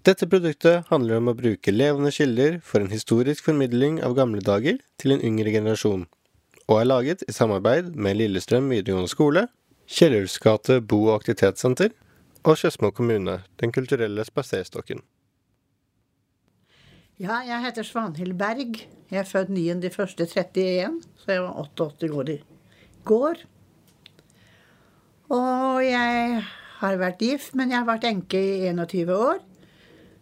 Dette produktet handler om å bruke levende kilder for en historisk formidling av gamle dager til en yngre generasjon, og er laget i samarbeid med Lillestrøm videregående skole, Kjellhus gate bo- og aktivitetssenter og Skedsmo kommune, Den kulturelle spaserstokken. Ja, jeg heter Svanhild Berg. Jeg er født 9.1.31, så jeg var 88 år i går. Og jeg har vært gift, men jeg har vært enke i 21 år.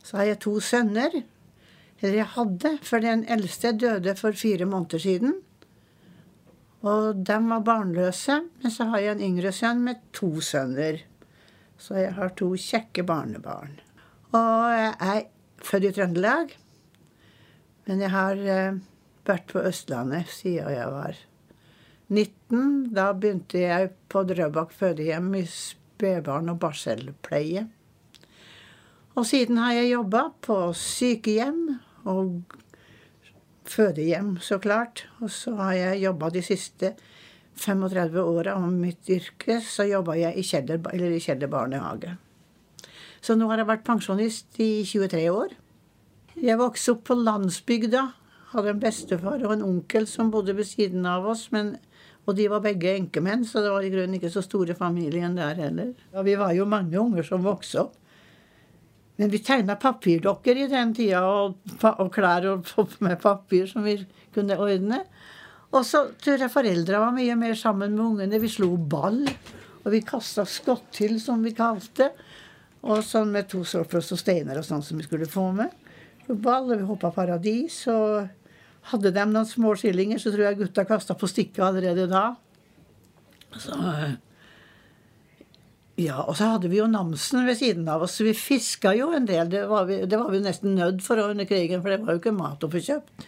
Så har jeg to sønner. Eller jeg hadde, for den eldste døde for fire måneder siden. Og de var barnløse. Men så har jeg en yngre sønn med to sønner. Så jeg har to kjekke barnebarn. Og jeg er født i Trøndelag. Men jeg har eh, vært på Østlandet siden jeg var 19. Da begynte jeg på Drøbak fødehjem i spedbarn- og barselpleie. Og siden har jeg jobba på sykehjem og fødehjem, så klart. Og så har jeg jobba de siste 35 åra av mitt yrke, så jobba jeg i Kjeller, eller i Kjeller barnehage. Så nå har jeg vært pensjonist i 23 år. Jeg vokste opp på landsbygda. Hadde en bestefar og en onkel som bodde ved siden av oss. Men, og de var begge enkemenn, så det var i grunnen ikke så store familien der heller. Ja, vi var jo mange unger som vokste opp. Men vi tegna papirdokker i den tida, og, og klær og med papir som vi kunne ordne. Og så tror jeg foreldra var mye mer sammen med ungene. Vi slo ball, og vi kasta skottil, som vi kalte. Og sånn med to sårfrost og steiner og sånn som vi skulle få med. Slo ball, og vi hoppa paradis. Og hadde de noen små skillinger, så tror jeg gutta kasta på stikket allerede da. Så ja, og så hadde vi jo Namsen ved siden av oss, vi fiska jo en del. Det var vi, det var vi nesten nødt for under krigen, for det var jo ikke mat å få kjøpt.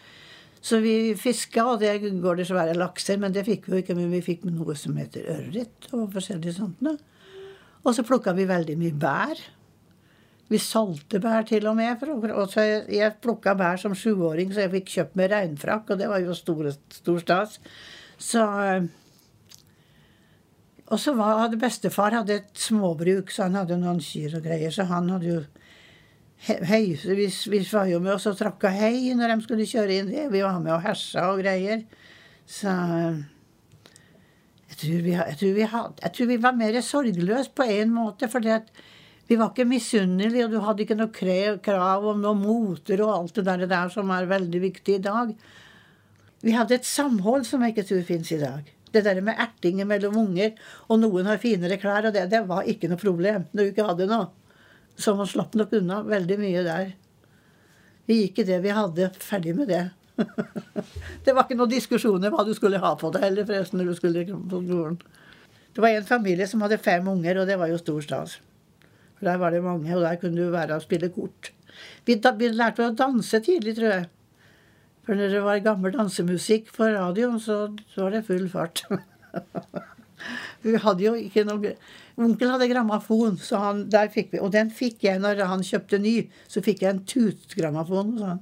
Så vi fiska, og det går det svære lakser, men det fikk vi jo ikke. Men vi fikk noe som heter ørret og forskjellige sånt noe. Og så plukka vi veldig mye bær. Vi solgte bær til og med. Og så jeg, jeg plukka bær som sjuåring, så jeg fikk kjøpt med regnfrakk, og det var jo stor, stor stas. Så eh, og så var, hadde bestefar hadde et småbruk, så han hadde noen kyr og greier. Så han hadde jo he- hei, så vi, var jo med oss og tråkka hei når de skulle kjøre inn. Vi var med og hersa og greier. Så jeg tror vi, jeg tror vi, had- jeg tror vi var mer sorgløse på en måte. For vi var ikke misunnelige, og du hadde ikke noe krav om noe moter og alt det der, det der som er veldig viktig i dag. Vi hadde et samhold som jeg ikke tror fins i dag. Det der med ertinger mellom unger, og noen har finere klær, og det, det var ikke noe problem når du ikke hadde noe. Så man slapp nok unna veldig mye der. Vi gikk i det vi hadde, ferdig med det. det var ikke noen diskusjoner hva du skulle ha på deg heller, forresten, når du skulle på skolen. Det var en familie som hadde fem unger, og det var jo stor stas. For der var det mange, og der kunne du være og spille kort. Vi, da, vi lærte å danse tidlig, tror jeg. For når det var gammel dansemusikk på radioen, så, var det full fart. vi hadde jo ikke noe Onkel hadde grammofon, så han, der fikk vi, og den fikk jeg når han kjøpte ny. Så fikk jeg en tutgrammofon hos.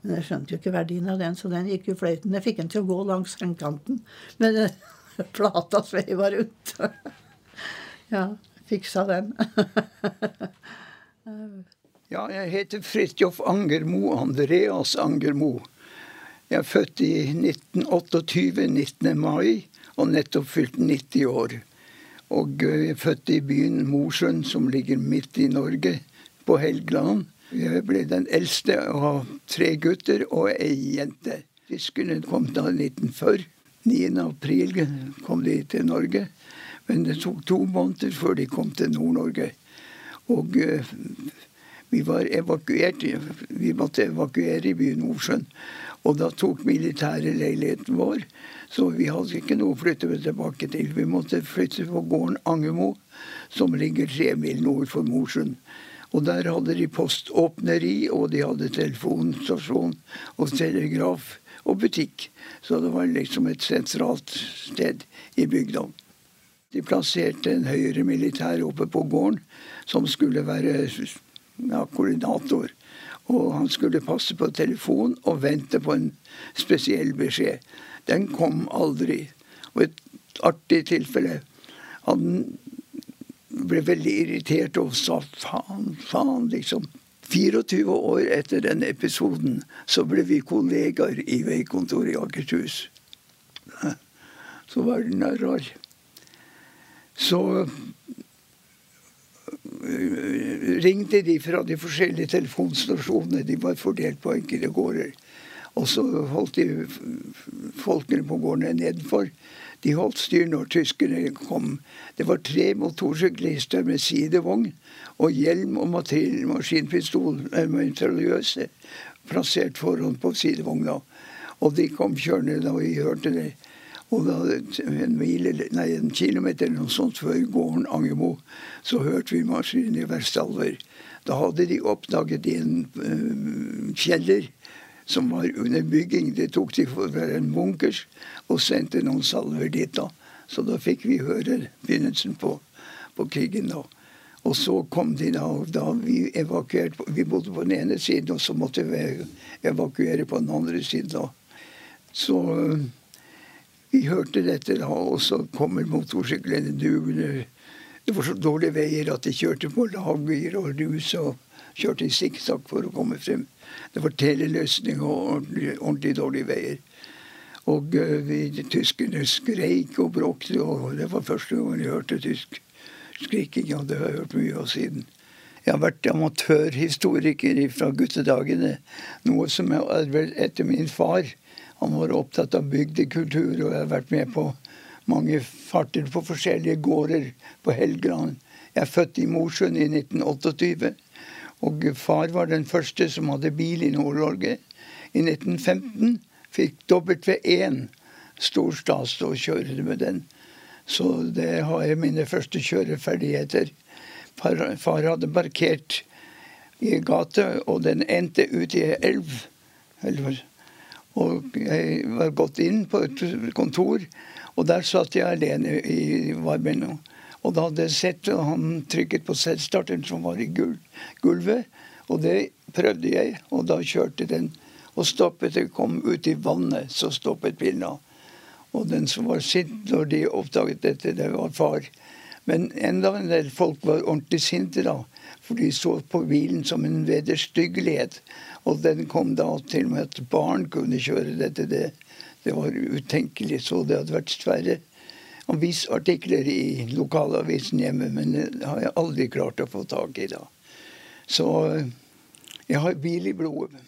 Men jeg skjønte jo ikke verdien av den, så den gikk jo fløyten. Jeg fikk den til å gå langs sengekanten, men plata svei var rundt. ja, fiksa den. Ja, jeg heter Fridtjof Angermo, Andreas Angermo. Jeg er født i 1928, 19. mai, og nettopp fylt 90 år. Og eh, jeg er født i byen Mosjøen, som ligger midt i Norge, på Helgeland. Jeg ble den eldste av tre gutter og ei jente. Tyskerne kom da 1940. 9. april kom de til Norge. Men det tok to måneder før de kom til Nord-Norge. Og eh, vi var evakuert. Vi måtte evakuere i byen Mosjøen. Og da tok militæret leiligheten vår. Så vi hadde ikke noe å flytte tilbake til. Vi måtte flytte på gården Angemo, som ligger tre mil nord for Mosjøen. Og der hadde de poståpneri, og de hadde telefonstasjon og telegraf og butikk. Så det var liksom et sentralt sted i bygda. De plasserte en høyere militær oppe på gården som skulle være ja, koordinator. Og han skulle passe på telefon og vente på en spesiell beskjed. Den kom aldri. Og et artig tilfelle. Han ble veldig irritert og sa faen, faen, liksom. 24 år etter den episoden så ble vi kollegaer i veikontoret i Akershus. Så var den rar. Så ringte de fra de forskjellige telefonstasjonene. De var fordelt på enkelte gårder. Og så holdt de folkene på gårdene nedenfor de holdt styr når tyskerne kom. Det var tre motorsyklister med sidevogn og hjelm og maskinpistol, mitraljøse, plassert foran på sidevogna. Og de kom kjørende da vi hørte det. Og da en, mil, nei, en kilometer eller noe sånt før gården Angemo, så hørte vi maskingeværssalver. Da hadde de oppdaget en uh, kjeller som var under bygging. Det tok de for å være en bunkers og sendte noen salver dit. da. Så da fikk vi høre begynnelsen på, på krigen. da. Og så kom de da, og da vi evakuerte Vi bodde på den ene siden, og så måtte vi evakuere på den andre siden. da. Så vi hørte dette, da, og så kommer motorsyklene dugende. Det var så dårlige veier at de kjørte på lager og rus og kjørte i sikksakk for å komme frem. Det var teleløsning og ordentlig, ordentlig dårlige veier. Og uh, vi, tyskerne skreik og bråkte, og det var første gang jeg hørte tysk skriking. Og det har jeg hørt mye av siden. Jeg har vært amatørhistoriker fra guttedagene. Noe som er vel etter min far. Han var opptatt av bygdekultur, og jeg har vært med på mange farter på forskjellige gårder på Helgeland. Jeg er født i Mosjøen i 1928. Og far var den første som hadde bil i Nord-Norge. I 1915 fikk W1 stor stas til å kjøre med den. Så det har jeg mine første kjøreferdigheter. Far, hadde parkert i gate, og den endte ut i elv. Og jeg var gått inn på et kontor, og der satt jeg alene i varmen. Og da hadde jeg sett og han trykket på selvstarteren som var i gulvet. Og det prøvde jeg, og da kjørte den. Og stoppet den kom ut i vannet, så stoppet bilen Og den som var sint når de oppdaget dette, det var far. Men enda en del folk var ordentlig sinte da. For de så på bilen som en vederstyggelighet. Og den kom da til og med at barn kunne kjøre dette. Det, det var utenkelig. Så det hadde vært sverre avisartikler i lokalavisen hjemme, men det har jeg aldri klart å få tak i da. Så jeg har bil i blodet.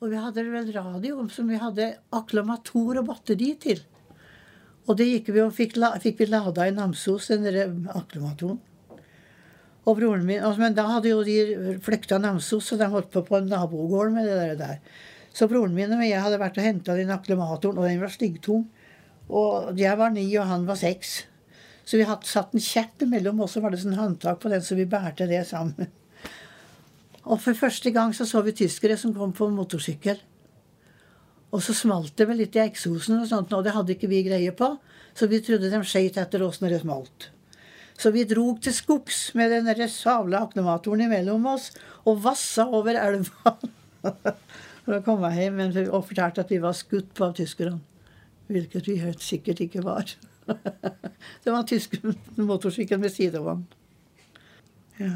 Og vi hadde vel radio som vi hadde akklamator og batteri til. Og det gikk vi og fikk, fikk vi lada i Namsos, den akklamatoren. Og broren min, altså, Men da hadde jo de flykta Namsos, så de holdt på på en nabogård med det der. Så broren min og jeg hadde vært og henta den akklamatoren, og den var styggtung. Og jeg var ni, og han var seks. Så vi hadde satt en kjepp imellom og var det sånn håndtak på den, så vi bærte det sammen. Og for første gang så så vi tyskere som kom på motorsykkel. Og så smalt det vel litt i eksosen, og sånt, og det hadde ikke vi greie på. Så vi trodde de skøyt etter oss når det smalt. Så vi drog til skogs med den savla aknematoren imellom oss og vassa over elva for å komme hjem og fortalte at vi var skutt på av tyskerne. Hvilket vi helt sikkert ikke var. det var en tysk motorsykkel med sidevogn. Ja,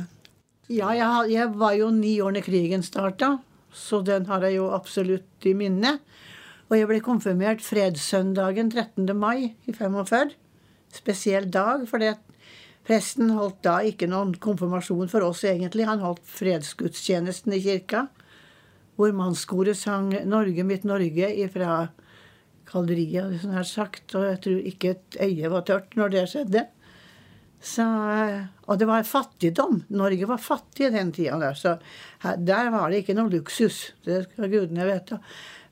ja jeg, jeg, var jo ni år da krigen starta, så den har jeg jo absolutt i minne. Og jeg ble konfirmert fredssøndagen 13. mai i 45. Spesiell dag, for presten holdt da ikke noen konfirmasjon for oss, egentlig. Han holdt fredsgudstjenesten i kirka, hvor mannskoret sang 'Norge mitt Norge' ifra kalderiet, som jeg har sagt. Og jeg tror ikke et øye var tørt når det skjedde. Så, og det var fattigdom. Norge var fattig den tida der. Så der var det ikke noe luksus. Det skal gudene vite.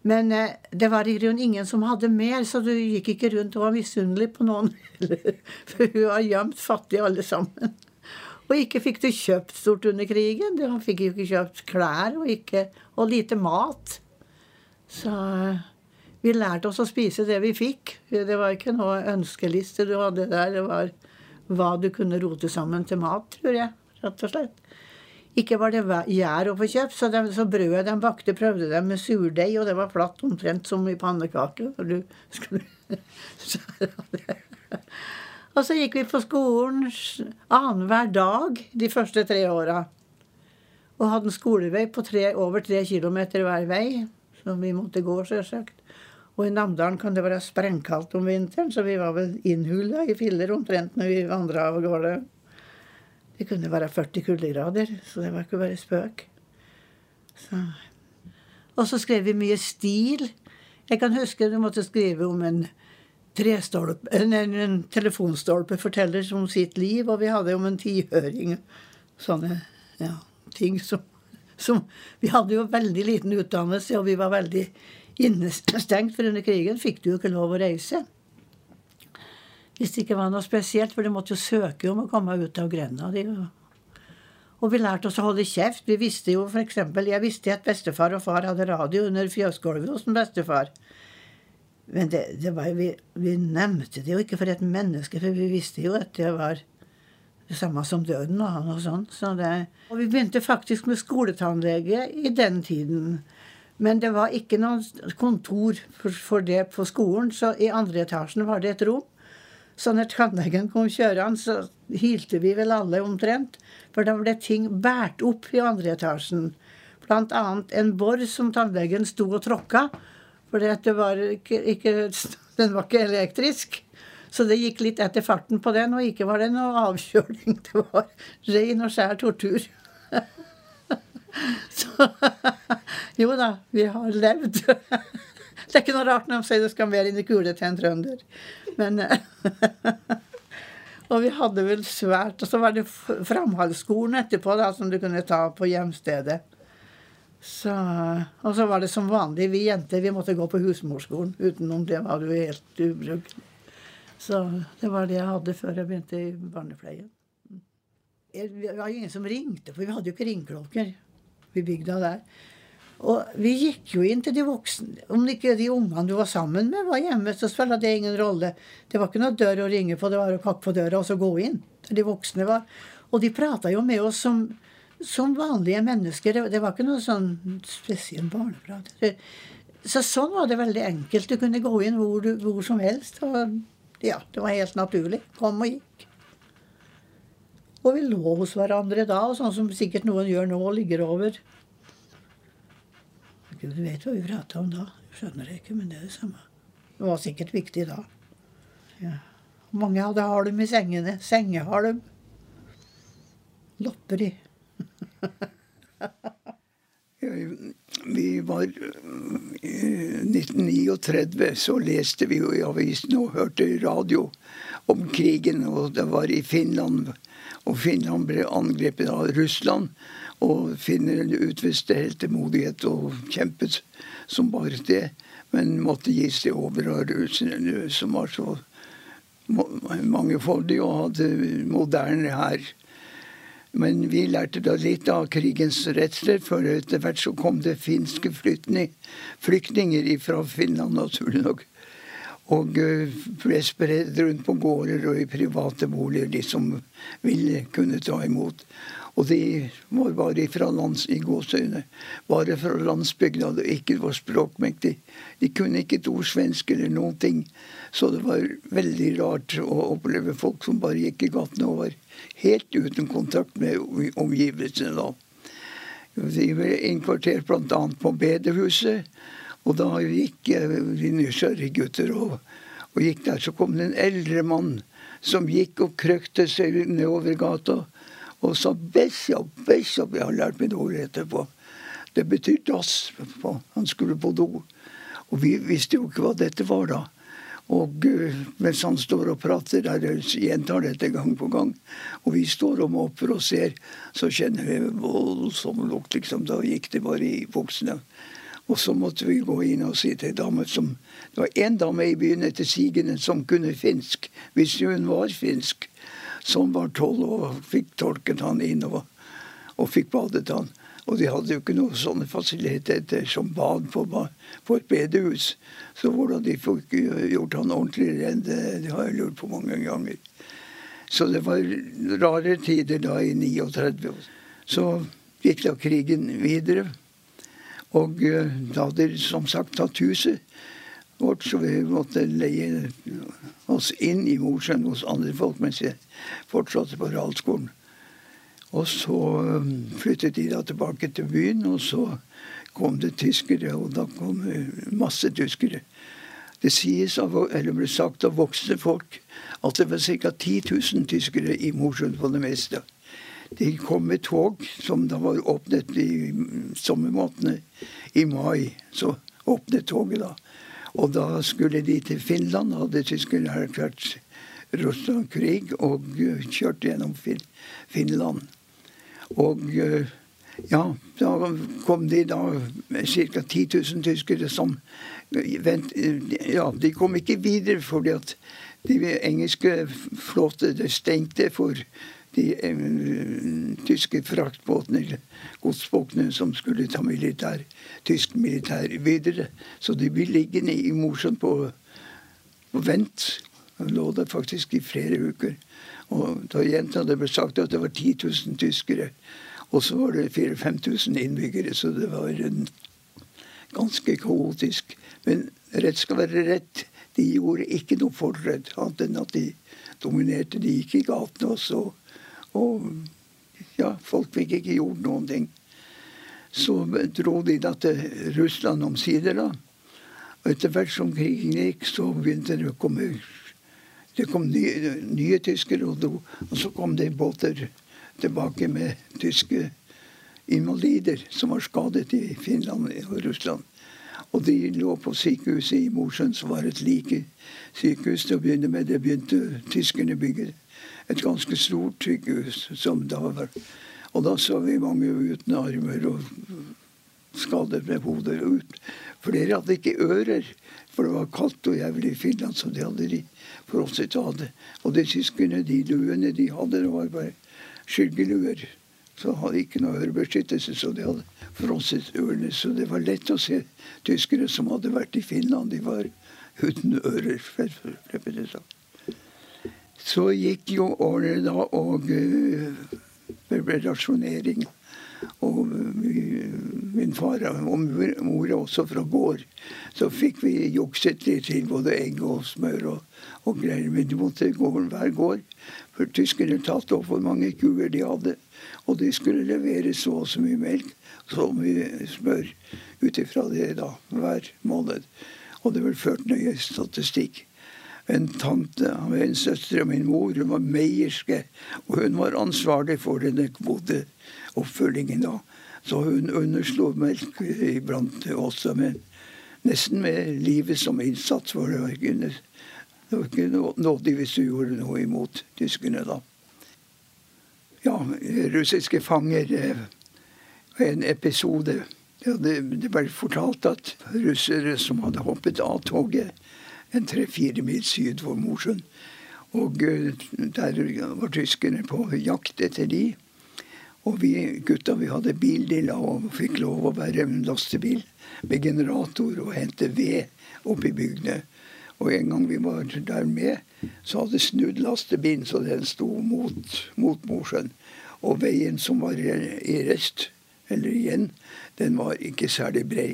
Men eh, det var i grunnen ingen som hadde mer, så du gikk ikke rundt og var misunnelig på noen. For hun var gjemt fattig, alle sammen. Og ikke fikk du kjøpt stort under krigen. Du fikk jo ikke kjøpt klær og, ikke, og lite mat. Så vi lærte oss å spise det vi fikk. Det var ikke noe ønskeliste du hadde der. Det var hva du kunne rote sammen til mat, tror jeg. Rett og slett. Ikke var det gjær å få kjøpt, så, så brødet de bakte, prøvde de med surdeig, og det var flatt omtrent som i pannekake. Og, og så gikk vi på skolen annenhver dag de første tre åra. Og hadde en skolevei på tre, over tre kilometer hver vei, som vi måtte gå, selvsagt. Og i Namdalen kan det være sprengkaldt om vinteren, så vi var vel innhulla i filler omtrent når vi vandra av gårde. Det kunne være 40 kuldegrader, så det var ikke bare spøk. Så. Og så skrev vi mye stil. Jeg kan huske du måtte skrive om en, en, en telefonstolpe forteller om sitt liv, og vi hadde om en tihøring. Sånne ja, ting som, som Vi hadde jo veldig liten utdannelse, og vi var veldig innestengt, for under krigen fikk du jo ikke lov å reise. Hvis det ikke var noe spesielt, for de måtte jo søke om å komme ut av grenda De. Og vi lærte oss å holde kjeft. Vi visste jo for eksempel, Jeg visste at bestefar og far hadde radio under fjøsgulvet hos en bestefar. Men det, det var, vi, vi, nevnte det jo ikke for et menneske, for vi visste jo at det var det samme som døden og noe sånt. Så det, og vi begynte faktisk med skoletannlege i den tiden. Men det var ikke noe kontor for, for det på skolen, så i andre etasjen var det et rom. Så når tannlegen kom kjørende, så hylte vi vel alle omtrent. For da ble ting båret opp i andre etasjen. Annet en bor som tannlegen sto og tråkka. For det var ikke, ikke, den var ikke elektrisk. Så det gikk litt etter farten på den, og ikke var det noe avkjøling. Det var ren og skjær tortur. Så jo da, vi har levd. Det er ikke noe rart når de sier det skal mer inn i kule til en trønder. Men Og vi hadde vel svært Og så var det framhaldsskolen etterpå da, som du kunne ta på hjemstedet. Så, og så var det som vanlig, vi jenter vi måtte gå på husmorskolen. Utenom det var det jo helt ubrukelig. Så det var det jeg hadde før jeg begynte i barnepleien. Det var jo ingen som ringte, for vi hadde jo ikke ringeklokker i bygda der. Og vi gikk jo inn til de voksne. Om ikke de ungene du var sammen med, var hjemme, så spilte det ingen rolle. Det var ikke noe dør å ringe på, det var å kakke på døra og så gå inn. Der de voksne var. Og de prata jo med oss som, som vanlige mennesker. Det, var ikke noe sånn spesiell barneprat. Så sånn var det veldig enkelt. Du kunne gå inn hvor, du, hvor som helst. Og ja, det var helt naturlig. Kom og gikk. Og vi lå hos hverandre da, og sånn som sikkert noen gjør nå, ligger over. Du vet hva vi prata om da. Skjønner det ikke, men det er det samme. Det var sikkert viktig da. Ja. Mange hadde halm i sengene. Sengehalm. Lopper i. vi var I 1939 så leste vi jo i avisen og hørte radio om krigen. Og det var i Finland. Og Finland ble angrepet av Russland og finner utviste heltemodighet og kjempet som bare det. Men måtte gis seg over av som var så mangefoldige og hadde moderne hær. Men vi lærte da litt av krigens redsler, for etter hvert så kom det finske flyktninger fra Finland, naturlig nok. Og eh, ble spredt rundt på gårder og i private boliger, de som ville kunne ta imot. Og de var bare fra lands, i gåsøyne, bare fra landsbygda og ikke var språkmektig. De kunne ikke et ord svensk eller noen ting. Så det var veldig rart å oppleve folk som bare gikk i gatene og var helt uten kontakt med omgivelsene da. De ble innkvartert bl.a. på bedehuset. Og da gikk vi nysgjerrige gutter og, og gikk der. Så kom det en eldre mann som gikk og krøkte seg nedover gata og så 'Bishop, Bishop'. Jeg har lært meg ordet etterpå. Det betyr dass. Han skulle på do. Og vi visste jo ikke hva dette var da. Og uh, mens han står og prater, der gjentar dette gang på gang, og vi står og måper og ser, så kjenner vi voldsom lukt, liksom. Da gikk det bare i buksene. Og så måtte vi gå inn og si til ei dame som Det var én dame i byen etter sigende som kunne finsk, hvis hun var finsk. Som var tolv og fikk tolket han inn og, og fikk badet han. Og de hadde jo ikke noen sånne fasiliteter som bad på, på et bedehus. Så hvordan de fikk gjort han ordentlig ren, det, det har jeg lurt på mange ganger. Så det var rare tider da i 39. Så gikk da krigen videre. Og uh, da hadde de som sagt tatt huset vårt, så vi måtte leie oss inn i Mosjøen hos andre folk mens jeg fortsatte på realskolen. Og så um, flyttet de da tilbake til byen, og så kom det tyskere, og da kom masse tyskere. Det sies eller ble sagt av voksne folk at det var ca. 10 000 tyskere i Mosjøen på det meste. De kom med tog som da var åpnet i sommermånedene. I mai så åpnet toget da. Og da skulle de til Finland, hadde tyskerne erklært Russland-krig, og kjørt gjennom Finland. Og eh, ja, da kom de da ca. 10 000 tyskere som vent, Ja, de kom ikke videre fordi at de engelske flåte stengte for de eh, tyske fraktbåtene, godsbåtene, som skulle ta militær, tysk militær videre. Så de ble liggende i Mosjøen på, på vent. De lå der faktisk i flere uker. Og da jenta det ble sagt at det var 10 000 tyskere, og så var det 4000-5000 innbyggere, så det var ganske kaotisk. Men rett skal være rett. De gjorde ikke noe forberedt, annet enn at de dominerte. De gikk i gatene også. Og ja, folk fikk ikke gjort noen ting. Så dro de da til Russland omsider, da. Og etter hvert som krigen gikk, så begynte det å komme det kom nye, nye tyskere, og, og, så kom det båter tilbake med tyske invalider som var skadet i Finland og Russland. Og de lå på sykehuset i Mosjøen, som var et like sykehus til å begynne med. Det begynte tyskerne å bygge et ganske stort sykehus. som da var Og da så vi mange uten armer og skadet med hodet ut. Flere hadde ikke ører, for det var kaldt og jævlig i Finland, så de hadde de frosset av det. Og de tyskerne, de luene de hadde, det var bare skyggeluer. Så hadde ikke noe ørebeskyttelse, så de hadde frosset ørene. Så det var lett å se tyskere som hadde vært i Finland. De var uten ører. Det. Så gikk jo årene da, og det eh, ble rasjonering. Og min far og mor også fra gård. Så fikk vi jukset litt til både egg og smør og, og greier. Men de måtte gå hver gård. For tyskerne tatt opp hvor mange kuer de hadde. Og de skulle levere så og så mye melk, så mye smør ut ifra det da, hver måned. Og det ble ført nøye statistikk en tante av en søster og min mor. Hun var meierske, og hun var ansvarlig for denne kvoteoppfølgingen. da. Så hun underslo melk iblant også, men nesten med livet som innsats. For det var ikke, det ikke nådig hvis du gjorde noe imot tyskerne da. Ja, russiske fanger eh, En episode. Det ble fortalt at russere som hadde hoppet av toget en tre-fire mil syd for Mosjøen. Og eh, der var tyskerne på jakt etter de. Og vi gutta vi hadde bil de la og fikk lov å være en lastebil med generator og hente ved oppe i bygdene. Og en gang vi var der med, så hadde snudd lastebilen så den sto mot, mot Mosjøen. Og veien som var i rest, eller igjen, den var ikke særlig brei.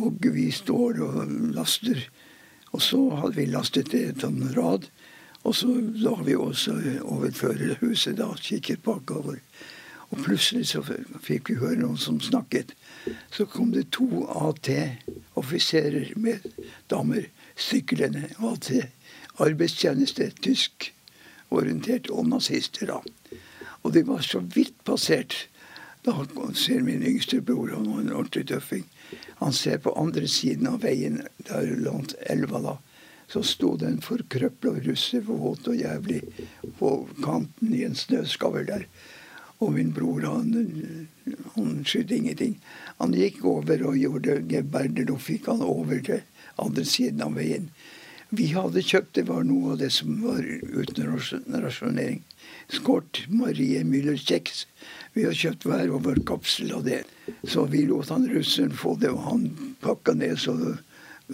Og vi står og laster og så hadde vi lastet et sånn rad. Og så la vi også over førerhuset da, kikket bakover. Og plutselig så fikk vi høre noen som snakket. Så kom det to AT-offiserer med damer syklende. AT arbeidstjeneste, tysk orientert, og nazister, da. Og de var så vidt passert. Da ser min yngste bror, han var en ordentlig tøffing. Han ser på andre siden av veien, der langt elva da, så sto det en forkrøpla russer, våt og jævlig, på kanten i en snøskavl der. Og min bror, han, han skydde ingenting. Han gikk over og gjorde geberder, og fikk han over til andre siden av veien. vi hadde kjøpt, det var noe av det som var uten rasjonering. Skort Marie Müller kjeks. Vi har kjøpt hver vår kapsel av det. Så vi lot han russeren få det, og han pakka ned. Så,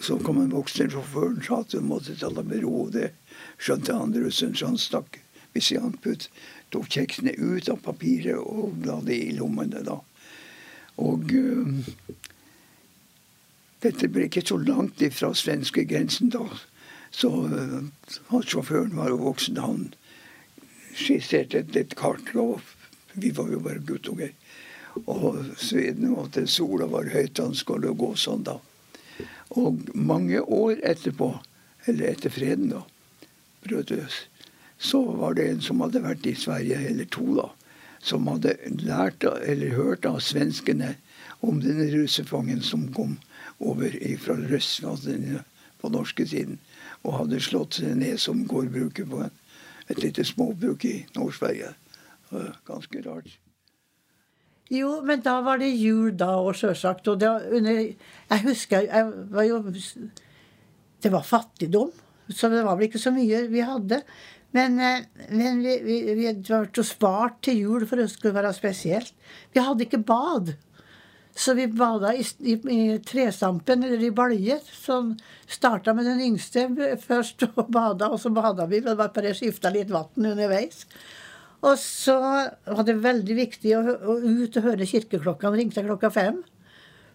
så kom en voksen sjåføren og sa at du måtte ta det med ro. Det skjønte han russeren, så han stakk putt, tok kjeksene ut av papiret og la det i lommene. da. Og uh, dette ble ikke så langt ifra svenskegrensen da. Så uh, sjåføren var jo voksen. Han skisserte et, et kart. og Vi var jo bare guttunger. Og Sveden og at sola var høyt, han skulle gå sånn da. Og mange år etterpå, eller etter freden, da, brøt så var det en som hadde vært i Sverige, eller to, da, som hadde lært eller hørt av svenskene om denne russefangen som kom over fra Røstlandet på norske siden, og hadde slått seg ned som gårdbruker på et lite småbruk i Nord-Sverige. Ganske rart. Jo, men da var det jul da òg, sjølsagt. Og under Jeg husker jeg var jo Det var fattigdom, så det var vel ikke så mye vi hadde. Men, eh, men vi, vi, vi hadde spart til jul for det skulle være spesielt. Vi hadde ikke bad. Så vi bada i, i, i trestampen eller i balje. Som starta med den yngste først og bada, og så bada vi. Det var bare skifta litt vann underveis. Og så var det veldig viktig å, å ut og høre kirkeklokkene ringte klokka fem.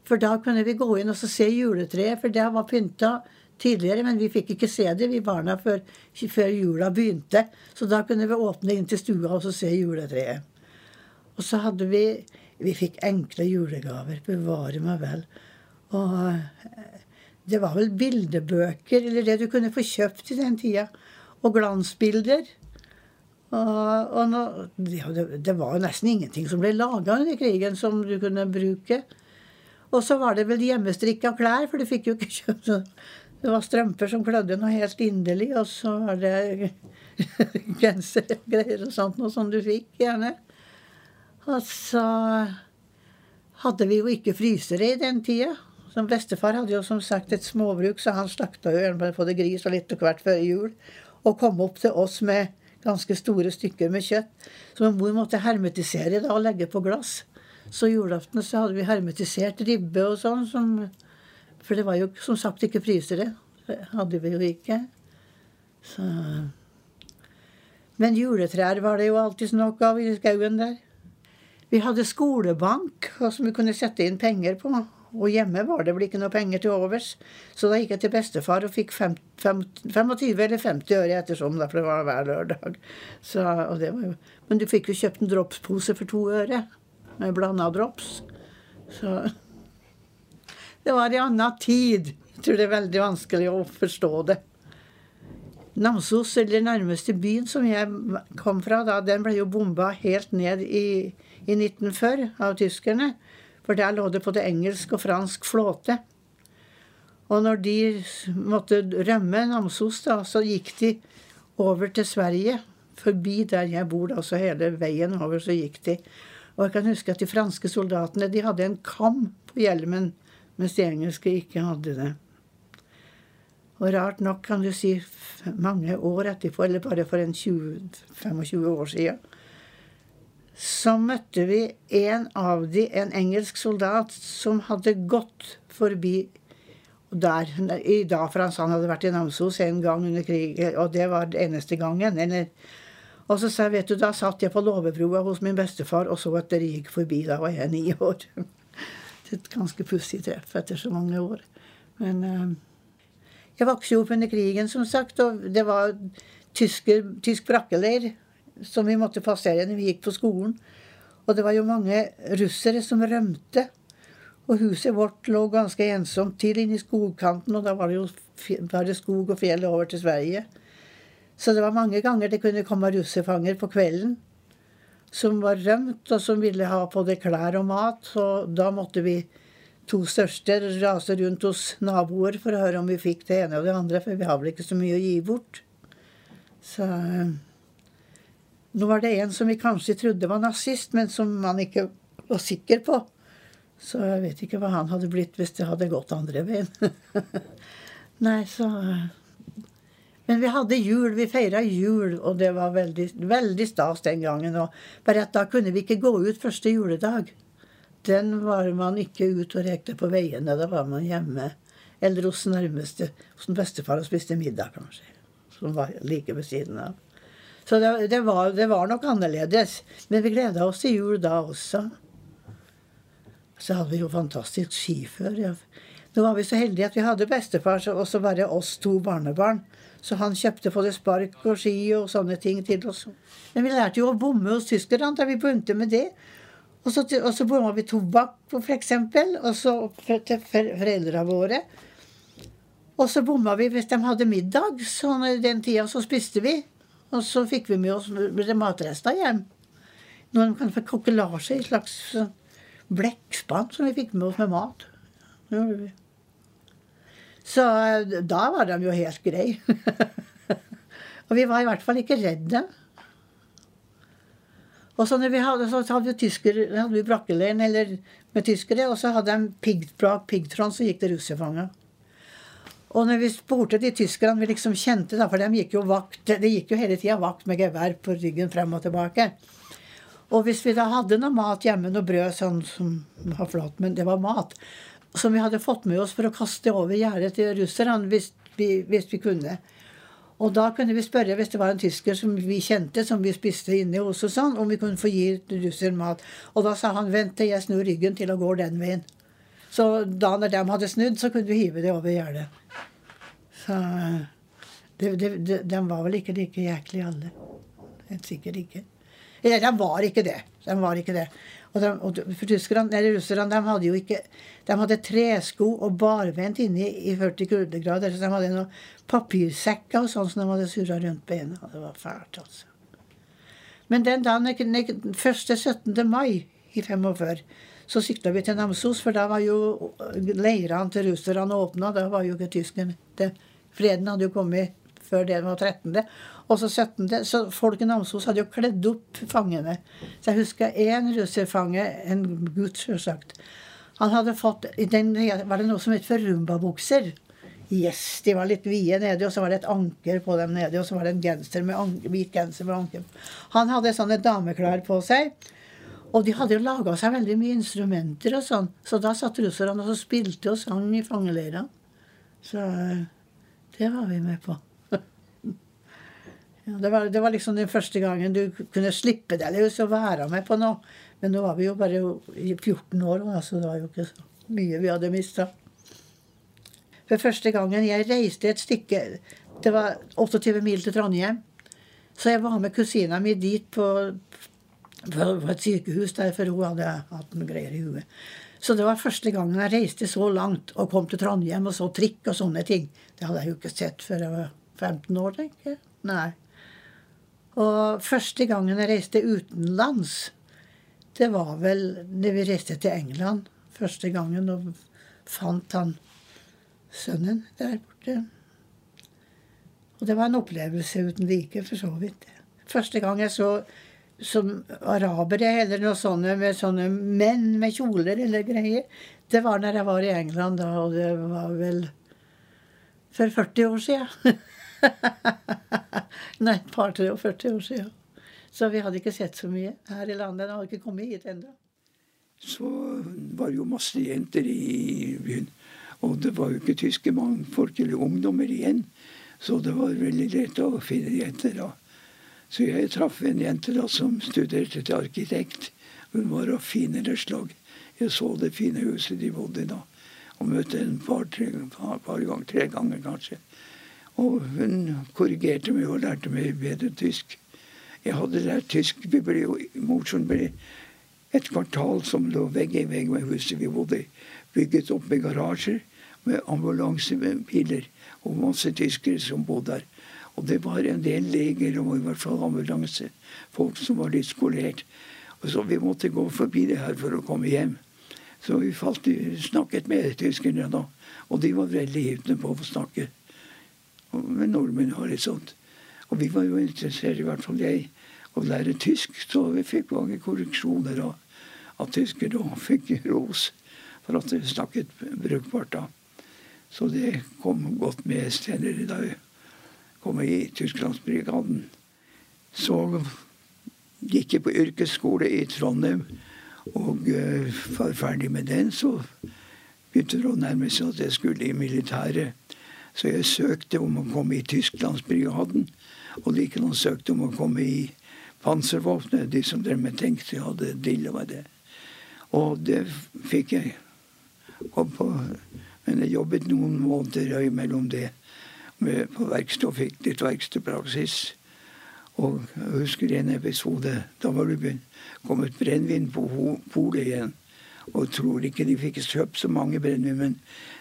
For da kunne vi gå inn og se juletreet, for det var pynta tidligere, men vi fikk ikke se det, vi barna, før, før, jula begynte. Så da kunne vi åpne inn til stua og se juletreet. Og så hadde vi Vi fikk enkle julegaver. Bevare meg vel. Og eh, det var vel bildebøker, eller det du kunne få kjøpt i den tida. Og glansbilder. Og, og nå, det, det, var jo nesten ingenting som ble laga under krigen som du kunne bruke. Og så var det vel hjemmestrikka klær, for du fikk jo ikke kjøpt Det var strømper som klødde noe helt inderlig, og så var det gensere og greier og sånt noe som du fikk, gjerne. Og så hadde vi jo ikke frysere i den tida. Som Bestefar hadde jo som sagt et småbruk, så han slakta jo gjerne både gris og litt og hvert før jul. Og kom opp til oss med ganske store stykker med kjøtt. Som mor måtte hermetisere da og legge på glass. Så julaften så hadde vi hermetisert ribbe og sånn. Som, for det var jo som sagt ikke frysere. Det hadde vi jo ikke. Så. Men juletrær var det jo alltid nok av i skauen der. Vi hadde skolebank som vi kunne sette inn penger på. Og hjemme var det vel ikke noe penger til overs. Så da gikk jeg til bestefar og fikk fem, fem, 25 eller 50 øre ettersom, for det var hver lørdag. Så, jo, men du fikk jo kjøpt en dropspose for to øre. Med blanda drops. Så Det var i anna tid. Jeg tror det er veldig vanskelig å forstå det. Namsos, eller nærmeste byen som jeg kom fra, da, den ble jo bomba helt ned i, i 1940 av tyskerne. For der lå det både engelsk og fransk flåte. Og når de måtte rømme Namsos, da, så gikk de over til Sverige. Forbi der jeg bor, da, så hele veien over så gikk de. Og jeg kan huske at de franske soldatene de hadde en kam på hjelmen, mens de engelske ikke hadde det. Og rart nok, kan du si, mange år etterpå, eller bare for en 20-25 år siden, så møtte vi en av de, en engelsk soldat, som hadde gått forbi der i dag, for han hadde vært i Namsos en gang under krigen, og det var den eneste gangen. Eller, og så sa jeg, vet du, da satt jeg på låvebroa hos min bestefar og så at dere gikk forbi. Da var jeg ni år. Et ganske pussig treff etter så mange år. Men uh, jeg vokste jo opp under krigen, som sagt, og det var tysker, tysk brakkeleir som vi måtte passere når vi gikk på skolen. Og det var jo mange russere som rømte. Og huset vårt lå ganske ensomt til inne i skogkanten, og da var det jo bare skog og fjell over til Sverige. Så det var mange ganger det kunne komme russerfanger på kvelden som var rømt, og som ville ha både klær og mat. Og da måtte vi to største rase rundt hos naboer for å høre om vi fikk det ene og det andre, for vi har vel ikke så mye å gi bort. Så nå var det en som vi kanskje trodde var nazist, men som man ikke var sikker på. Så jeg vet ikke hva han hadde blitt hvis det hadde gått andre veien. Nei, så Men vi hadde jul, vi feira jul, og det var veldig, veldig stas den gangen. Og bare at da kunne vi ikke gå ut første juledag. Den var man ikke ute og rekte på veiene. Da var man hjemme. Eller hos nærmeste, hos bestefar og spiste middag, kanskje. Som var like ved siden av. Så det, det, var, det var, nok annerledes. Men vi gleda oss til jul da også. Så hadde vi jo fantastisk skifør. Nå var vi så heldige at vi hadde bestefar og så bare oss to barnebarn. Så han kjøpte både spark og ski og sånne ting til oss. Men vi lærte jo å bomme hos tyskerne da vi begynte med det. Og så, og så bomma vi tobakk, f.eks., og så til foreldrene våre. Og så bomma vi hvis de hadde middag. Så den tida så spiste vi. Og så fikk vi med oss matrester hjem. Noen kan få kokkelasje i slags blekkspann som vi fikk med oss med mat. Så eh, da var de jo helt greie. og vi var i hvert fall ikke redde. Og så, hadde, så hadde vi, tysker, hadde vi brakkeleiren med tyskere, og så hadde de piggtråd, piggtråd, så gikk det russerfanger. Og når vi spurte de tyskerne vi liksom kjente, da, for de gikk jo vakt, de gikk jo hele tida vakt med gevær på ryggen frem og tilbake. Og hvis vi da hadde noe mat hjemme, noe brød sånn som var flott, men det var mat, som vi hadde fått med oss for å kaste over gjerdet til russerne hvis, hvis, vi kunne. Og da kunne vi spørre, hvis det var en tysker som vi kjente, som vi spiste inne hos oss, sånn, om vi kunne få gi russeren mat. Og da sa han vent til jeg snur ryggen til og går den veien. Så da når de hadde snudd, så kunne du hive det over gjerdet. Så det, det, det, De var vel ikke like jæklige alle. Sikkert ikke. Eller de var ikke det. De var ikke det. Og, de, og tyskerne, eller russerne de hadde jo ikke De hadde tresko og barbeint inni i 40 kuldegrader. Så de hadde noen papirsekker og sånn som de hadde surra rundt beina. Det var fælt, altså. Men den dagen, første 17. mai i 45, så sykla vi til Namsos, for da var jo leirene til russerne åpna. Da var jo ikke tyskerne Freden hadde jo kommet før det var 13. Og så 17. Så folk i Namsos hadde jo kledd opp fangene. Så jeg husker én russerfange, en gutt sjølsagt. Han hadde fått den, Var det noe som het for rumbabukser? Yes, de var litt vide nedi, og så var det et anker på dem nedi, og så var det en genser med hvit genser med anker. Han hadde sånne dameklær på seg. Og de hadde jo laga seg veldig mye instrumenter og sånn. Så da satt russerne og spilte og sang i fangeleirene. Så det var vi med på. Ja, det, var, det, var, liksom den første gangen du kunne slippe deg løs og være med på noe. Men nå var vi jo bare 14 år, så det var jo ikke så mye vi hadde mista. For første gangen jeg reiste et stykke Det var 28 mil til Trondheim. Så jeg var med kusina mi dit på, på, et sykehus der, for hun hadde hatt noen greier i huet. Så det var første gangen jeg reiste så langt og kom til Trondheim og så trikk og sånne ting. Det hadde jeg jo ikke sett før jeg var 15 år, tenker jeg. Nei. Og første gangen jeg reiste utenlands, det var vel da vi reiste til England. Første gangen og fant han sønnen der borte. Og det var en opplevelse uten like, for så vidt. Første gang jeg så som arabere eller noe sånne med sånne menn med kjoler eller greier, det var når jeg var i England da, og det var vel for 40 år siden. Nei, et par-tre og 40 år siden. Så vi hadde ikke sett så mye her i landet. Den hadde ikke kommet hit ennå. Så var det jo masse jenter i byen. Og det var jo ikke tyske mannfolk eller ungdommer igjen. Så det var veldig lett å finne jenter da. Så jeg traff en jente da som studerte til arkitekt. Hun var av finere slag. Jeg så det fine huset de bodde i da. Og møtte henne et par, tre, par, par ganger, tre ganger kanskje. Og hun korrigerte meg og lærte meg bedre tysk. Jeg hadde lært tysk. Vi ble jo, Mosjøen ble et kvartal som lå vegg i vegg med huset vi bodde i. Bygget opp med garasjer med ambulansebiler og masse tyskere som bodde der. Og det var en del leger og i hvert fall ambulansefolk som var litt skolert. Og så Vi måtte gå forbi det her for å komme hjem. Så vi falt, snakket med tyskerne da. Og de var veldig hivne på å snakke med nordmenn og litt sånt. Og vi var jo interessert, i hvert fall jeg, å lære tysk. Så vi fikk mange korreksjoner av, av tyskere og fikk ros for at vi snakket brukbart da. Så det kom godt med senere da komme i Tysklandsbrigaden. Så gikk jeg på yrkesskole i Trondheim og uh, var ferdig med den. Så begynte det å nærme seg at jeg skulle i militæret. Så jeg søkte om å komme i Tysklandsbrigaden. Og likedan søkte om å komme i panservåpenet, de som drev med tanks. Hadde dilla med det. Og det fikk jeg. Kom på, men jeg jobbet noen måneder mellom det på verksted og fikk litt verkstedpraksis. Og jeg husker en episode. Da var det kommet brennevin på polet igjen. Og tror ikke de fikk kjøpt så mange brennevin, men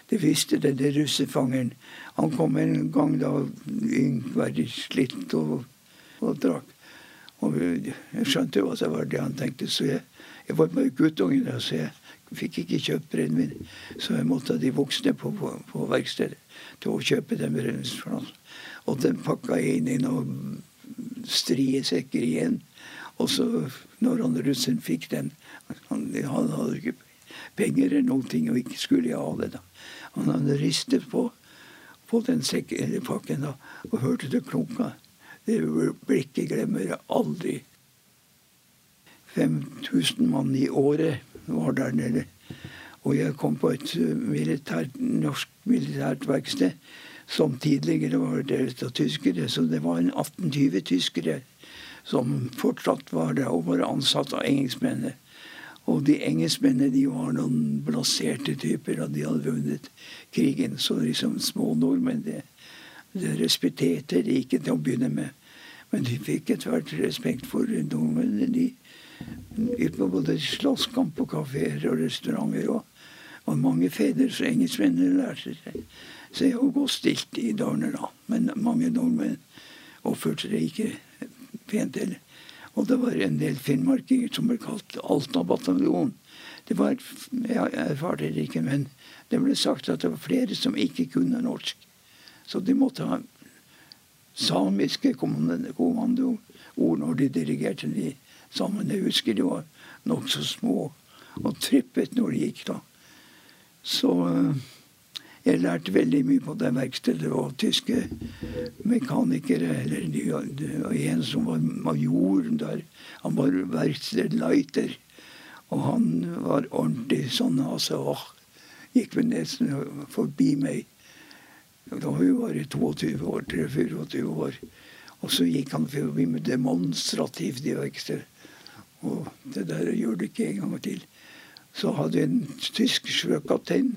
det visste det russefangeren. Han kom en gang da Yngvar slitt og, og drakk. Og jeg skjønte at det var det han tenkte, så jeg, jeg var med guttungen, så jeg fikk ikke kjøpt brennevin. Så jeg måtte de voksne på, på, på, verkstedet til å kjøpe den brennevinsflaska. Og den pakka jeg inn i noen strie sekker igjen. Og så, når han russen fikk den Han, han hadde ikke penger eller noen ting, og ikke skulle jeg ha det. da. Han hadde ristet på, på den sekken, pakken da, og hørte det klunka. Det blikket glemmer jeg aldri. 5000 mann i året var der nede. Og jeg kom på et militært, norsk militært verksted som tidligere var delt av tyskere. Så det var en 18-20 tyskere som fortsatt var der og var ansatt av engelskmennene. Og de engelskmennene de var noen blaserte typer, og de hadde vunnet krigen. Så liksom små nordmenn, det, det respekterte de ikke til å begynne med. Men de fikk etter hvert respekt for nordmennene. De gikk på både slåsskamp og kafeer og restauranter. Og, og mange fedre så engelskmenn lærte seg, seg å gå stilt i dalene da. Men mange nordmenn oppførte seg ikke pent heller. Og det var en del finnmarkinger som ble kalt Alta-bataljonen. Det var, Jeg erfarte det ikke, men det ble sagt at det var flere som ikke kunne norsk. Så de måtte ha samiske kommandoord når de dirigerte de sammen. Jeg husker de var nokså små og trippet når de gikk da. Så jeg lærte veldig mye på det verkstedet. Og tyske mekanikere. Eller en som var major der. Han var verkstedleiter. Og han var ordentlig sånn altså, åh, Gikk med nesten forbi meg. Da var hun bare 22 år, 23-24 år. Og så gikk han forbi med demonstrativt i verkstedet. Og det der gjør det ikke en gang til. Så hadde vi en tysk sjøkaptein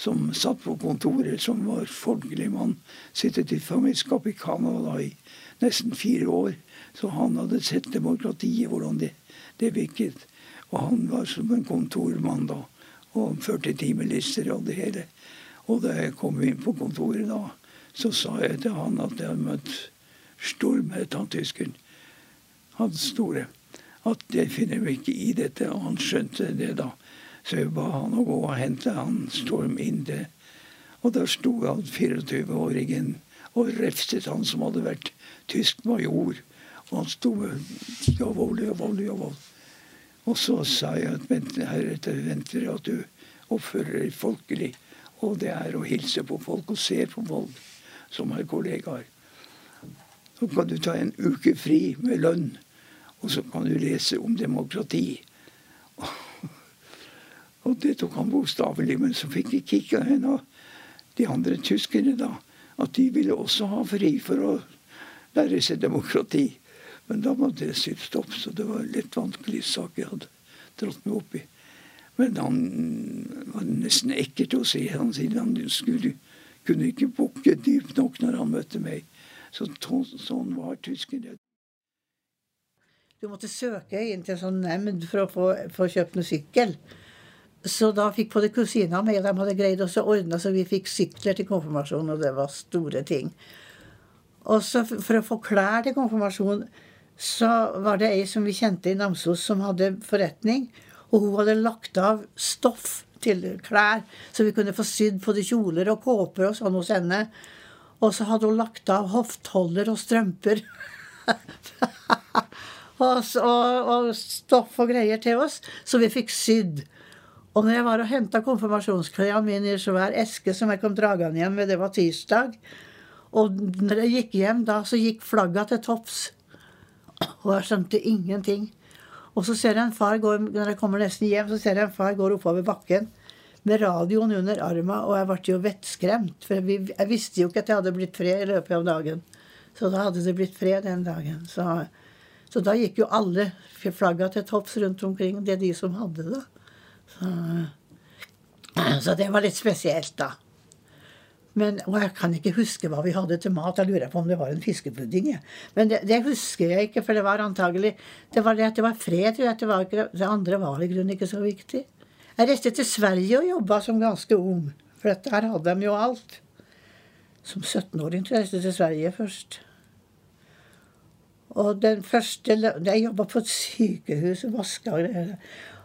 som satt på kontoret, som var folkelig mann. Sittet i fangenskap i Canada i nesten fire år. Så han hadde sett demokratiet, hvordan det, det virket. Og han var som en kontormann da. Og førte timelister og det hele. Og da jeg kom inn på kontoret da, så sa jeg til han at jeg hadde møtt Storm, het han tyskeren. Han store. At jeg finner meg ikke i dette. Og han skjønte det da. Så jeg ba han å gå og hente han Storm inn det. Og der sto han 24-åringen og refset han som hadde vært tysk major. Og han sto jawohl, jawohl, jawohl. Og så sa jeg at heretter venter jeg at du oppfører deg folkelig. Og det er å hilse på folk og se på folk som er kollegaer. Så kan du ta en uke fri med lønn, og så kan du lese om demokrati. Og det tok han bokstavelig. Men så fikk de av henne av de andre tyskerne, da. At de ville også ha fri for å lære seg demokrati. Men da måtte jeg si stopp, så det var en litt vanskelig sak jeg hadde dratt meg opp i. Men han var nesten ekkelt å se. Han sier han skulle, kunne ikke bukke dypt nok når han møtte meg. Så sånn var tyskerne. Du måtte søke inn til en sånn nemnd for å få, få kjøpt noe sykkel. Så da fikk både kusina og meg de hadde greid å ordne så vi fikk sykler til konfirmasjon, og det var store ting. Og så for å få klær til konfirmasjon, så var det ei som vi kjente i Namsos, som hadde forretning. Og hun hadde lagt av stoff til klær, så vi kunne få sydd både kjoler og kåper og sånn hos henne. Og så hadde hun lagt av hoftholder og strømper. og, og, og stoff og greier til oss, så vi fikk sydd. Og når jeg var og henta konfirmasjonsklærne mine i en svær eske som jeg kom dragende hjem med, det var tirsdag, Og når jeg gikk hjem da, så gikk flagga til topps. Og jeg skjønte ingenting. Og så ser jeg en far går, når jeg kommer nesten hjem, så ser jeg en far går oppover bakken med radioen under armen, og jeg ble jo vettskremt. For jeg visste jo ikke at jeg hadde blitt fred i løpet av dagen. Så da hadde det blitt fred den dagen. Så, så da gikk jo alle flagga til topps rundt omkring. Det er de som hadde det. Så, så det var litt spesielt, da. Men, og jeg kan ikke huske hva vi hadde til mat. Jeg lurer på om det var en fiskepudding. Ja. Men det, det, husker jeg ikke, for det var antagelig Det var det at det var fred. Det, var ikke, det andre var i grunnen ikke så viktig. Jeg reiste til Sverige og jobba som ganske ung. For her hadde de jo alt. Som 17-åring tror jeg reiste til Sverige først. Og den første Jeg jobba på et sykehus og vaska og greier.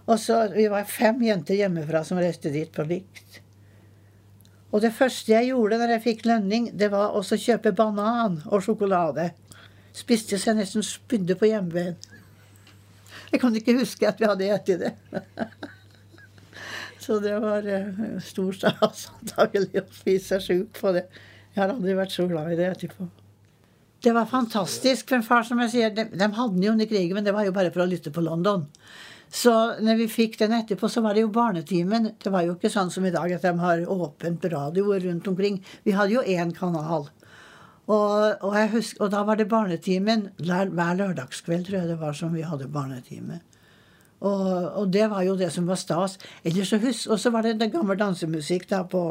Og så, Vi var fem jenter hjemmefra som reiste dit på likt. Og det første jeg gjorde når jeg fikk lønning, det var også å kjøpe banan og sjokolade. Spiste så jeg nesten spydde på hjemmebyen. Jeg kan ikke huske at vi hadde spist det. Så det var uh, stor stas antagelig å spise seg sjuk på det. Jeg har aldri vært så glad i det etterpå. Det var fantastisk. For en far, som jeg sier, de, de hadde den jo under krigen, men det var jo bare for å lytte på London. Så når vi fikk den etterpå, så var det jo Barnetimen. Det var jo ikke sånn som i dag at de har åpent radio rundt omkring. Vi hadde jo én kanal. Og, og, husker, og, da var det Barnetimen. Hver lørdagskveld tror jeg det var som vi hadde barnetime. Og, og, det var jo det som var stas. Ellers så husk, Og så var det, det gammel dansemusikk da på,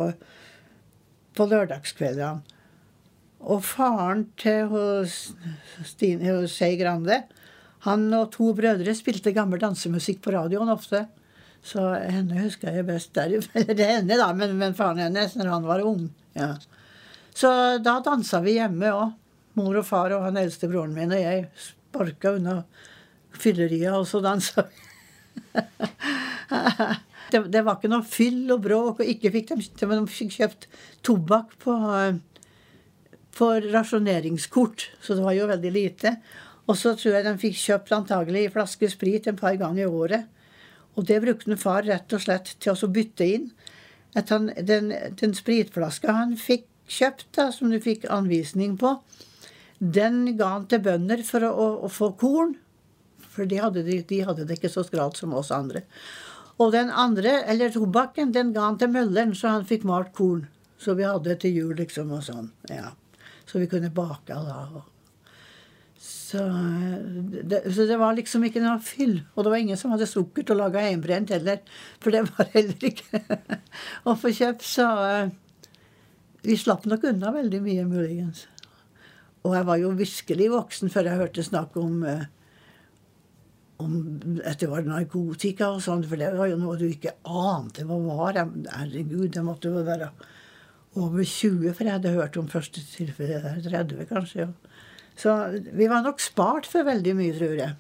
på lørdagskveldene. Og faren til Stine, Skei Grande, han og to brødre spilte gammel dansemusikk på radioen ofte. Så henne husker jeg best der. Det er henne, da, men, men faren hennes når han var ung. Ja. Så da dansa vi hjemme òg. Mor og far og han eldste broren min og jeg sparka unna fylleriet, og så dansa vi. det, det, var ikke noe fyll og bråk, og ikke fikk de, de fikk kjøpt tobakk på, på rasjoneringskort, så det var jo veldig lite. Og så tror jeg de fikk kjøpt antagelig flaske sprit en par ganger i året. Og det brukte far rett og slett til å bytte inn. At han, den, den spritflaska han fikk kjøpt, da, som du fikk anvisning på, den ga han til bønder for å, å, å få korn. For de hadde, de, de hadde det ikke så skralt som oss andre. Og den andre, eller tobakken, den ga han til mølleren, så han fikk malt korn. Så vi hadde til jul, liksom, og sånn. Ja. Så vi kunne bake da. Så det, så det, var liksom ikke noe fyll. Og det var ingen som hadde sukker til å lage hjemmebrent heller. For det var heller ikke å få kjøpt. Så uh, vi slapp nok unna veldig mye, muligens. Og jeg var jo virkelig voksen før jeg hørte snakk om uh, om at det var narkotika og sånn, for det var jo noe du ikke ante hva var. Herregud, det måtte jo være over 20, for jeg hadde hørt om første tilfelle der. 30, kanskje. Så vi var nok spart for veldig mye, tror jeg,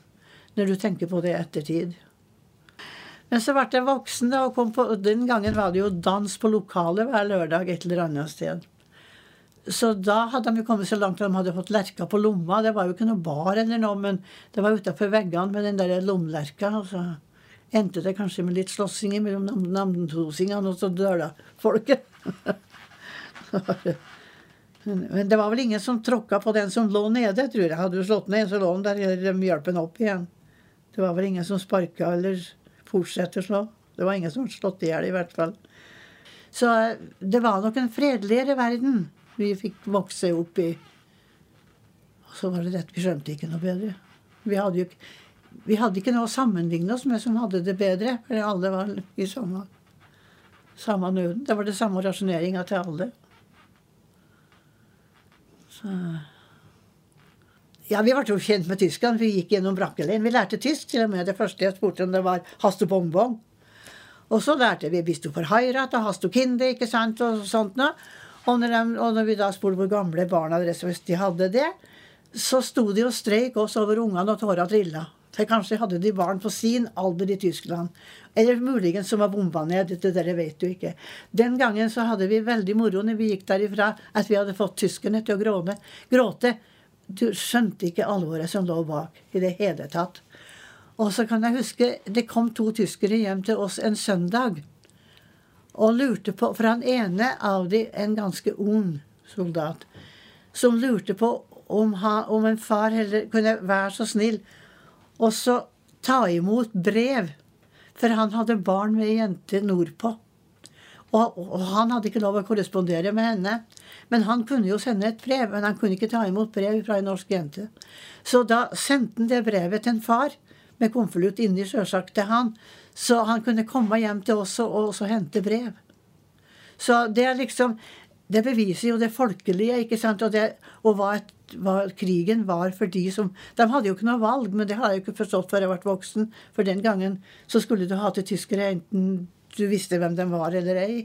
når du tenker på det i ettertid. Men så ble jeg voksen, da, og på, den gangen var det jo dans på lokalet hver lørdag et eller annet sted. Så da hadde de jo kommet så langt at de hadde fått lerka på lomma. Det var jo ikke noe bar eller noe, men det var utafor veggene med den der lommelerka. Og så endte det kanskje med litt slåssing mellom namdosingene og så døla folket. men det var vel ingen som tråkka på den som lå nede, tror jeg. Hadde du slått ned så lå han der, eller de hjalp han opp igjen. Det var vel ingen som sparka eller fortsatte å slå. Det var ingen som slått i hjel, i hvert fall. Så det var nok en fredeligere verden vi fikk vokse opp i. Og så var det rett, vi skjønte ikke noe bedre. Vi hadde jo vi hadde ikke noe å sammenligne oss med som hadde det bedre. For alle var i samme, samme nøden. Det var det samme rasjoneringa til alle. Så ja, Vi ble jo kjent med Tyskland. Vi gikk gjennom Brakkeleien. Vi lærte tysk. til og med Det første jeg spurte om, det var haste bongbong. Og så lærte vi 'Bist du forheirat?' og haste kinde, ikke sant, og sånt noe. Og når, de, og når vi da spurte hvor gamle barna deres hvis de hadde det, så sto de og streik oss over ungene og tåra trilla. For kanskje hadde de barn på sin alder i Tyskland. Eller muligens som var bomba ned. Det der vet du ikke. Den gangen så hadde vi veldig moro når vi gikk derifra, at vi hadde fått tyskerne til å gråne, gråte. Du skjønte ikke alvoret som lå bak i det hele tatt. Og så kan jeg huske det kom to tyskere hjem til oss en søndag og lurte på For han ene av de, en ganske ung soldat, som lurte på om, ha, om en far heller kunne være så snill og så ta imot brev. For han hadde barn med ei jente nordpå. Og, og, han hadde ikke lov å korrespondere med henne. Men han kunne jo sende et brev, men han kunne ikke ta imot brev fra en norsk jente. Så da sendte han det brevet til en far, med konvolutt inni sjølsagt til han, så han kunne komme hjem til oss og, og hente brev. Så det er liksom Det beviser jo det folkelige, ikke sant, og, det, og hva, hva, krigen var for de som De hadde jo ikke noe valg, men det har jeg jo ikke forstått før jeg ble voksen. For den gangen så skulle du ha til tyskere enten du visste hvem de var eller ei.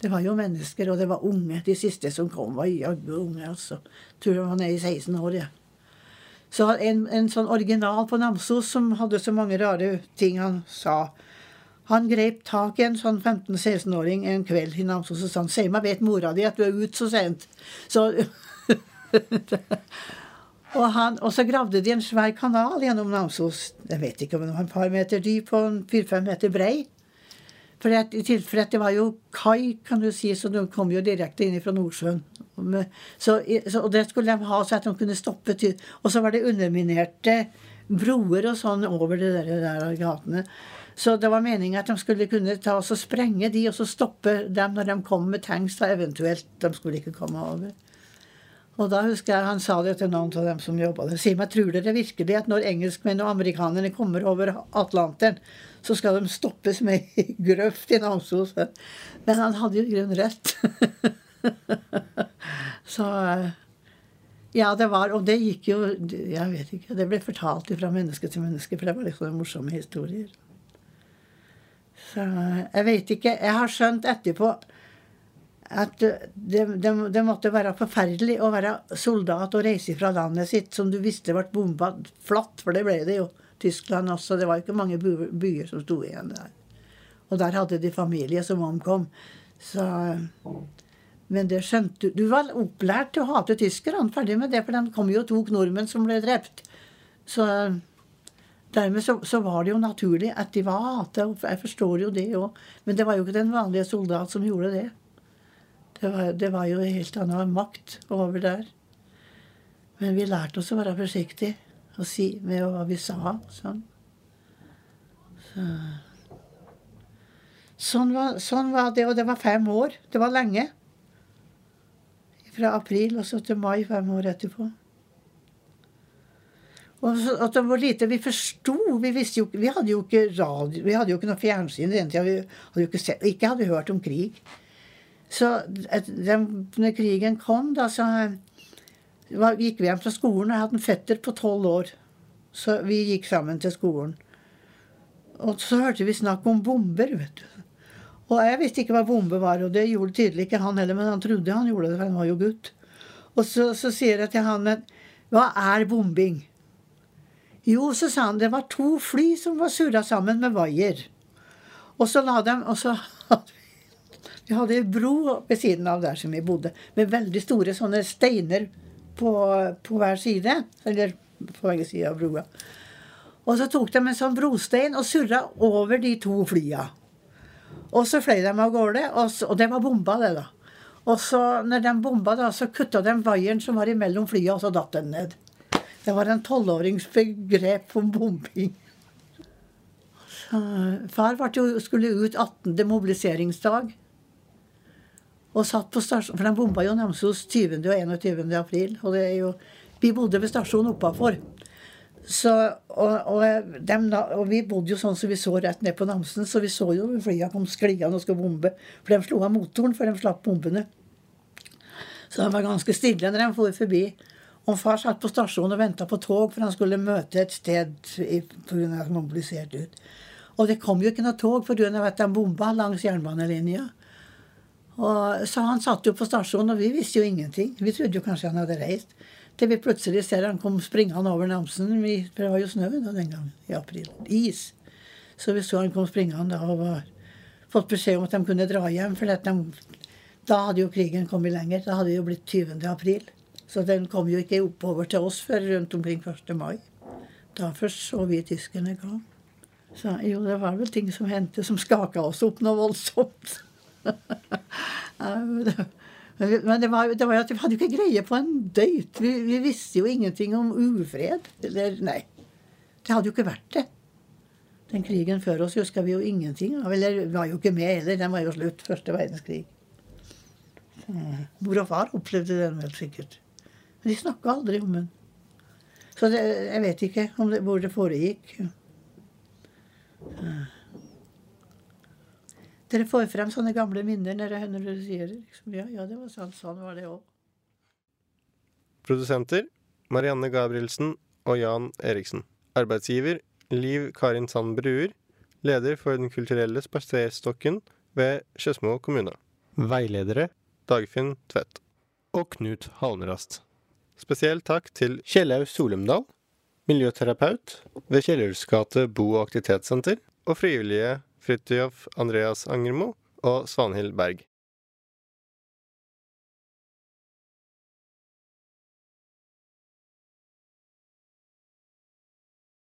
Det var jo mennesker, og det var unge. De siste som kom, var jaggu unge. altså. Jeg tror jeg var nede i 16 år. ja. Så en, en sånn original på Namsos som hadde så mange rare ting han sa. Han grep tak i en sånn 15-16-åring en kveld i Namsos og sa han, 'Si meg, vet mora di at du er ute så sent?' Så og, han, og, så gravde de en svær kanal gjennom Namsos. Jeg vet ikke om den var et par meter dyp og fire-fem meter brei. For at, for det var jo kai, kan du si, så de kom jo direkte inn fra Nordsjøen. Så, så, og det skulle de ha så at de kunne stoppe til Og så var det underminerte broer og sånn over de der, der gatene. Så det var meningen at de skulle kunne ta oss og sprenge de, og så stoppe dem når de kom med tanks, da eventuelt. De skulle ikke komme over. Og da husker jeg han sa det til noen av dem som jobba der. Sier meg, tror dere virkelig at når engelskmenn og amerikanerne kommer over Atlanteren, så skal de stoppes med grøft i Namsos? Men han hadde jo i grunnen rett. så ja, det var Og det gikk jo Jeg vet ikke. Det ble fortalt fra menneske til menneske, for det var liksom morsomme historier. Så jeg vet ikke. Jeg har skjønt etterpå at det, det, det, måtte være forferdelig å være soldat og reise fra landet sitt som du visste ble bomba flatt, for det ble det jo. Tyskland også. Det var ikke mange byer som sto igjen der. Og der hadde de familie som omkom. Så Men det skjønte du Du var opplært til å hate tyskerne. Ferdig med det, for de kom jo og tok nordmenn som ble drept. Så Dermed så, så, var det jo naturlig at de var hata. Jeg forstår jo det òg. Men det var jo ikke den vanlige soldat som gjorde det. Det var, det var jo en helt annen makt over der. Men vi lærte oss å være forsiktige og si med hva vi sa. Sånn. Så. Sånn, var, sånn var det. Og det var fem år. Det var lenge. Fra april og så til mai fem år etterpå. Og at det var lite vi forsto. Vi, vi hadde jo ikke radio, vi hadde jo ikke noe fjernsyn i den tida. Vi hadde jo ikke, sett, ikke hadde hørt om krig. Så et, den, når krigen kom, da så var, gikk vi hjem fra skolen. Jeg hadde en fetter på tolv år. Så vi gikk sammen til skolen. Og så hørte vi snakk om bomber, vet du. Og jeg visste ikke hva bombe var, og det gjorde tydelig ikke han heller, men han trodde han gjorde det, for han var jo gutt. Og så, så sier jeg til han hva er bombing? Jo, så sa han det var to fly som var surra sammen med vaier. Og så la dem Og så hadde vi hadde bro ved siden av der som vi bodde, med veldig store sånne steiner på, på hver side. Eller på begge sider av broa. Og så tok de en sånn brostein og surra over de to flya. Og så fløy de av gårde, og, så, og det var bomba, det, da. Og så når de bomba, da, så kutta de vaieren som var imellom flya, og så datt den ned. Det var en tolvårings begrep om bombing. Far jo, skulle ut 18. mobiliseringsdag. Og satt på stasjonen, For de bomba jo Namsos 20. og 21. april. Og jo, vi bodde ved stasjonen oppafor. Så, og, og, dem, og, vi bodde jo sånn som vi så rett ned på Namsen, så vi så jo flya kom skliende og skulle bombe. For de slo av motoren før de slapp bombene. Så de var ganske stille når de for forbi. Og far satt på stasjonen og venta på tog, for han skulle møte et sted pga. at han mobiliserte ut. Og det kom jo ikke noe tog pga. at han bomba langs jernbanelinja. Og, så han satt jo på stasjonen, og vi visste jo ingenting. Vi trodde jo kanskje han hadde reist. Til vi plutselig ser han kom springende over Namsen. Det var jo snø da den gangen, i april. Is. Så vi så han kom springende og var, fått beskjed om at de kunne dra hjem. For de, da hadde jo krigen kommet lenger. Da hadde det jo blitt 20. april. Så den kom jo ikke oppover til oss før rundt omkring 1. mai. Da først så vi tyskerne kom. Så jo, det var vel ting som hendte som skaka oss opp noe voldsomt. Men, det var, det var at vi hadde jo ikke greie på en døyt. Vi, vi visste jo ingenting om ufred. Eller, nei. Det hadde jo ikke vært det. Den krigen før oss huska vi jo ingenting av. Eller var jo ikke med heller. Den var jo slutt. Første verdenskrig. Mor og far opplevde den vel sikkert. Men de snakka aldri om henne. Så det, jeg vet ikke om det, hvor det foregikk. Dere får frem sånne gamle minner når dere- når dere sier det. Liksom, ja, ja, det var sant. Sånn var det òg. Produsenter Marianne Gabrielsen og Jan Eriksen. Arbeidsgiver Liv Karin Sand Bruer. Leder for Den kulturelle spaserstokken ved Skedsmo kommune. Veiledere Dagfinn Tvedt. Og Knut Halmerast. Spesiell takk til Kjellaug Solumdal, miljøterapeut ved Kjellhus gate bo- og aktivitetssenter, og frivillige Fridtjof Andreas Angermo og Svanhild Berg.